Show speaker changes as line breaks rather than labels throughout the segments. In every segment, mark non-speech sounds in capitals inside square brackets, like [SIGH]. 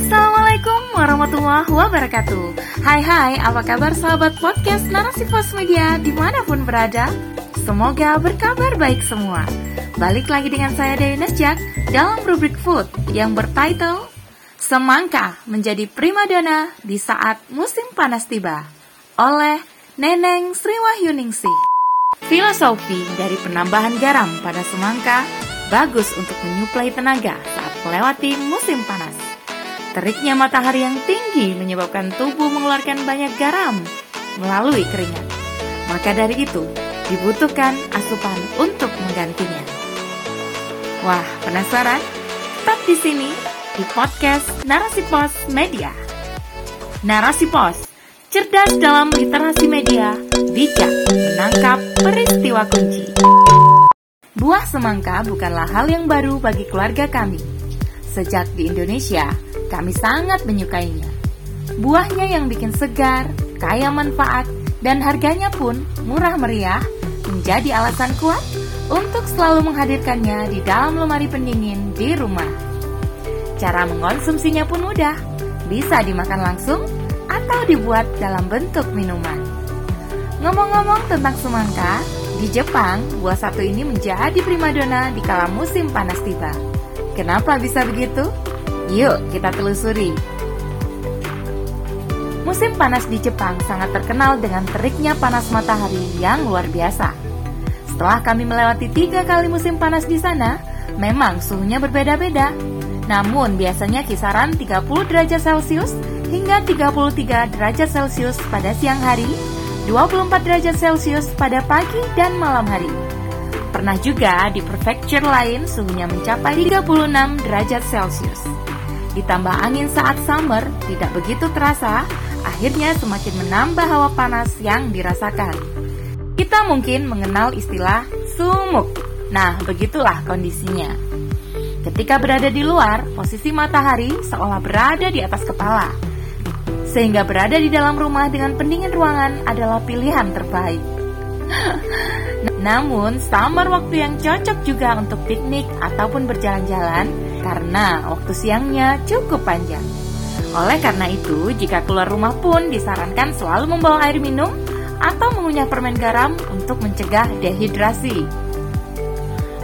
Assalamualaikum warahmatullahi wabarakatuh Hai hai, apa kabar sahabat podcast Narasi Pos Media di mana pun berada? Semoga berkabar baik semua Balik lagi dengan saya Dewi Nasjak dalam rubrik food yang bertitle Semangka menjadi primadona di saat musim panas tiba oleh Neneng Sriwahyuningsih Filosofi dari penambahan garam pada semangka bagus untuk menyuplai tenaga saat melewati musim panas. Teriknya matahari yang tinggi menyebabkan tubuh mengeluarkan banyak garam melalui keringat. Maka dari itu, dibutuhkan asupan untuk menggantinya. Wah, penasaran? Tetap di sini di podcast Narasi Pos Media. Narasi Pos, cerdas dalam literasi media, bijak menangkap peristiwa kunci. Buah semangka bukanlah hal yang baru bagi keluarga kami. Sejak di Indonesia, kami sangat menyukainya. Buahnya yang bikin segar, kaya manfaat, dan harganya pun murah meriah menjadi alasan kuat untuk selalu menghadirkannya di dalam lemari pendingin di rumah. Cara mengonsumsinya pun mudah, bisa dimakan langsung atau dibuat dalam bentuk minuman. Ngomong-ngomong tentang semangka, di Jepang buah satu ini menjadi primadona di kala musim panas tiba. Kenapa bisa begitu? Yuk kita telusuri. Musim panas di Jepang sangat terkenal dengan teriknya panas matahari yang luar biasa. Setelah kami melewati tiga kali musim panas di sana, memang suhunya berbeda-beda. Namun biasanya kisaran 30 derajat Celcius hingga 33 derajat Celcius pada siang hari, 24 derajat Celcius pada pagi dan malam hari. Pernah juga di prefecture lain suhunya mencapai 36 derajat Celcius. Ditambah angin saat summer tidak begitu terasa, akhirnya semakin menambah hawa panas yang dirasakan. Kita mungkin mengenal istilah sumuk. Nah, begitulah kondisinya. Ketika berada di luar, posisi matahari seolah berada di atas kepala. Sehingga berada di dalam rumah dengan pendingin ruangan adalah pilihan terbaik. [LAUGHS] Namun, summer waktu yang cocok juga untuk piknik ataupun berjalan-jalan karena waktu siangnya cukup panjang. Oleh karena itu, jika keluar rumah pun disarankan selalu membawa air minum atau mengunyah permen garam untuk mencegah dehidrasi.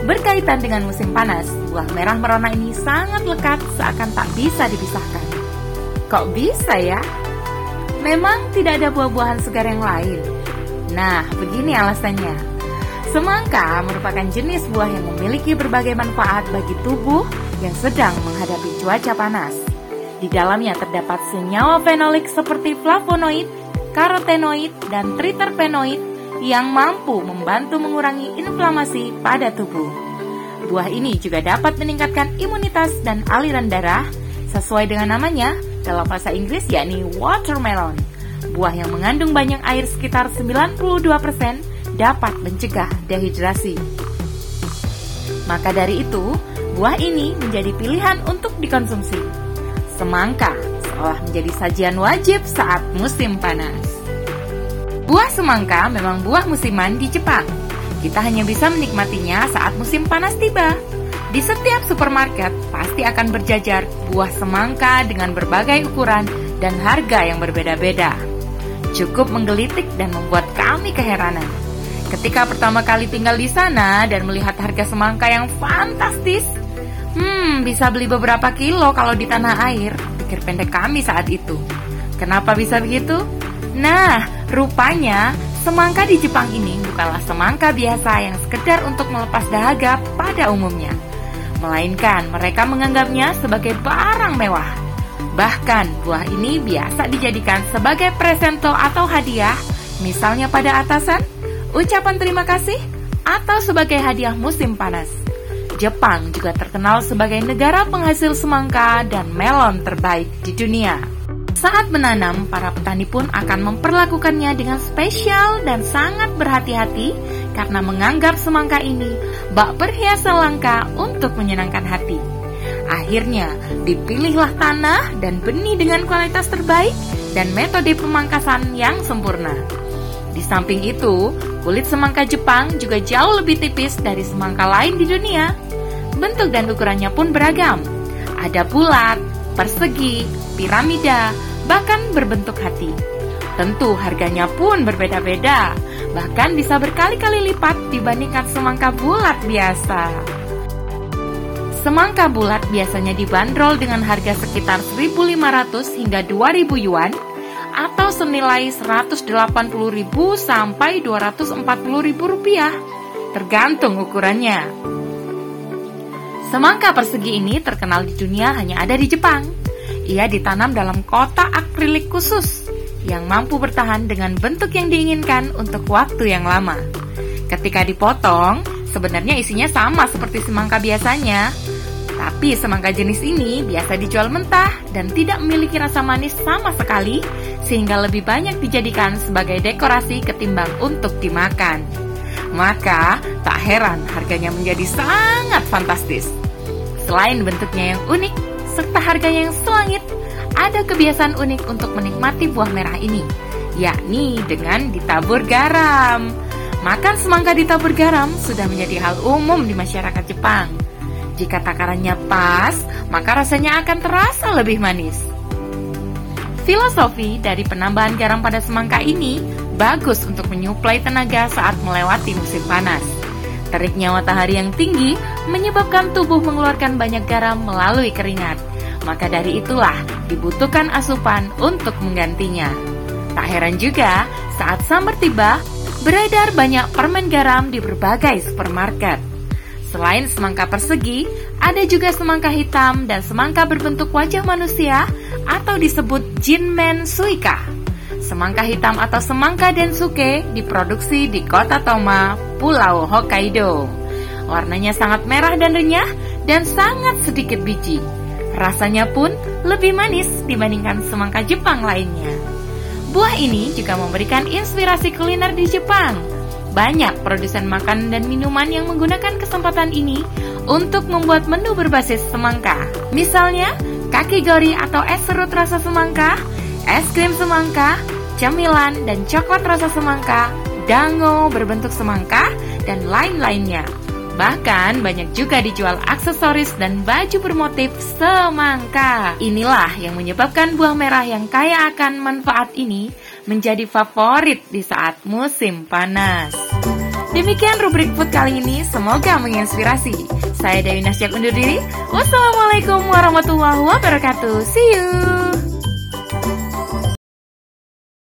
Berkaitan dengan musim panas, buah merah merona ini sangat lekat seakan tak bisa dipisahkan. Kok bisa ya? Memang tidak ada buah-buahan segar yang lain. Nah, begini alasannya. Semangka merupakan jenis buah yang memiliki berbagai manfaat bagi tubuh yang sedang menghadapi cuaca panas. Di dalamnya terdapat senyawa fenolik seperti flavonoid, karotenoid, dan triterpenoid yang mampu membantu mengurangi inflamasi pada tubuh. Buah ini juga dapat meningkatkan imunitas dan aliran darah sesuai dengan namanya dalam bahasa Inggris yakni watermelon. Buah yang mengandung banyak air sekitar 92% dapat mencegah dehidrasi. Maka dari itu, Buah ini menjadi pilihan untuk dikonsumsi. Semangka seolah menjadi sajian wajib saat musim panas. Buah semangka memang buah musiman di Jepang. Kita hanya bisa menikmatinya saat musim panas tiba. Di setiap supermarket pasti akan berjajar buah semangka dengan berbagai ukuran dan harga yang berbeda-beda. Cukup menggelitik dan membuat kami keheranan. Ketika pertama kali tinggal di sana dan melihat harga semangka yang fantastis, Hmm, bisa beli beberapa kilo kalau di tanah air, pikir pendek kami saat itu. Kenapa bisa begitu? Nah, rupanya semangka di Jepang ini bukanlah semangka biasa yang sekedar untuk melepas dahaga pada umumnya. Melainkan mereka menganggapnya sebagai barang mewah. Bahkan buah ini biasa dijadikan sebagai presento atau hadiah, misalnya pada atasan, ucapan terima kasih, atau sebagai hadiah musim panas. Jepang juga terkenal sebagai negara penghasil semangka dan melon terbaik di dunia. Saat menanam, para petani pun akan memperlakukannya dengan spesial dan sangat berhati-hati karena menganggap semangka ini bak perhiasan langka untuk menyenangkan hati. Akhirnya, dipilihlah tanah dan benih dengan kualitas terbaik dan metode pemangkasan yang sempurna. Di samping itu, kulit semangka Jepang juga jauh lebih tipis dari semangka lain di dunia bentuk dan ukurannya pun beragam. Ada bulat, persegi, piramida, bahkan berbentuk hati. Tentu harganya pun berbeda-beda, bahkan bisa berkali-kali lipat dibandingkan semangka bulat biasa. Semangka bulat biasanya dibanderol dengan harga sekitar 1.500 hingga 2.000 yuan atau senilai 180.000 sampai 240.000 rupiah, tergantung ukurannya. Semangka persegi ini terkenal di dunia hanya ada di Jepang. Ia ditanam dalam kotak akrilik khusus yang mampu bertahan dengan bentuk yang diinginkan untuk waktu yang lama. Ketika dipotong, sebenarnya isinya sama seperti semangka biasanya. Tapi semangka jenis ini biasa dijual mentah dan tidak memiliki rasa manis sama sekali, sehingga lebih banyak dijadikan sebagai dekorasi ketimbang untuk dimakan. Maka, tak heran harganya menjadi sangat fantastis. Selain bentuknya yang unik, serta harganya yang selangit, ada kebiasaan unik untuk menikmati buah merah ini, yakni dengan ditabur garam. Makan semangka ditabur garam sudah menjadi hal umum di masyarakat Jepang. Jika takarannya pas, maka rasanya akan terasa lebih manis. Filosofi dari penambahan garam pada semangka ini bagus untuk menyuplai tenaga saat melewati musim panas. Teriknya matahari yang tinggi menyebabkan tubuh mengeluarkan banyak garam melalui keringat maka dari itulah dibutuhkan asupan untuk menggantinya. Tak heran juga saat summer tiba, beredar banyak permen garam di berbagai supermarket. Selain semangka persegi, ada juga semangka hitam dan semangka berbentuk wajah manusia atau disebut Jinmen Suika. Semangka hitam atau semangka densuke diproduksi di kota Toma, Pulau Hokkaido. Warnanya sangat merah dan renyah dan sangat sedikit biji. Rasanya pun lebih manis dibandingkan semangka Jepang lainnya. Buah ini juga memberikan inspirasi kuliner di Jepang. Banyak produsen makanan dan minuman yang menggunakan kesempatan ini untuk membuat menu berbasis semangka. Misalnya, kakigori atau es serut rasa semangka, es krim semangka, cemilan dan coklat rasa semangka, dango berbentuk semangka, dan lain-lainnya. Bahkan banyak juga dijual aksesoris dan baju bermotif semangka. Inilah yang menyebabkan buah merah yang kaya akan manfaat ini menjadi favorit di saat musim panas. Demikian rubrik food kali ini, semoga menginspirasi. Saya Dewi Nasjak undur diri. Wassalamualaikum warahmatullahi wabarakatuh. See you.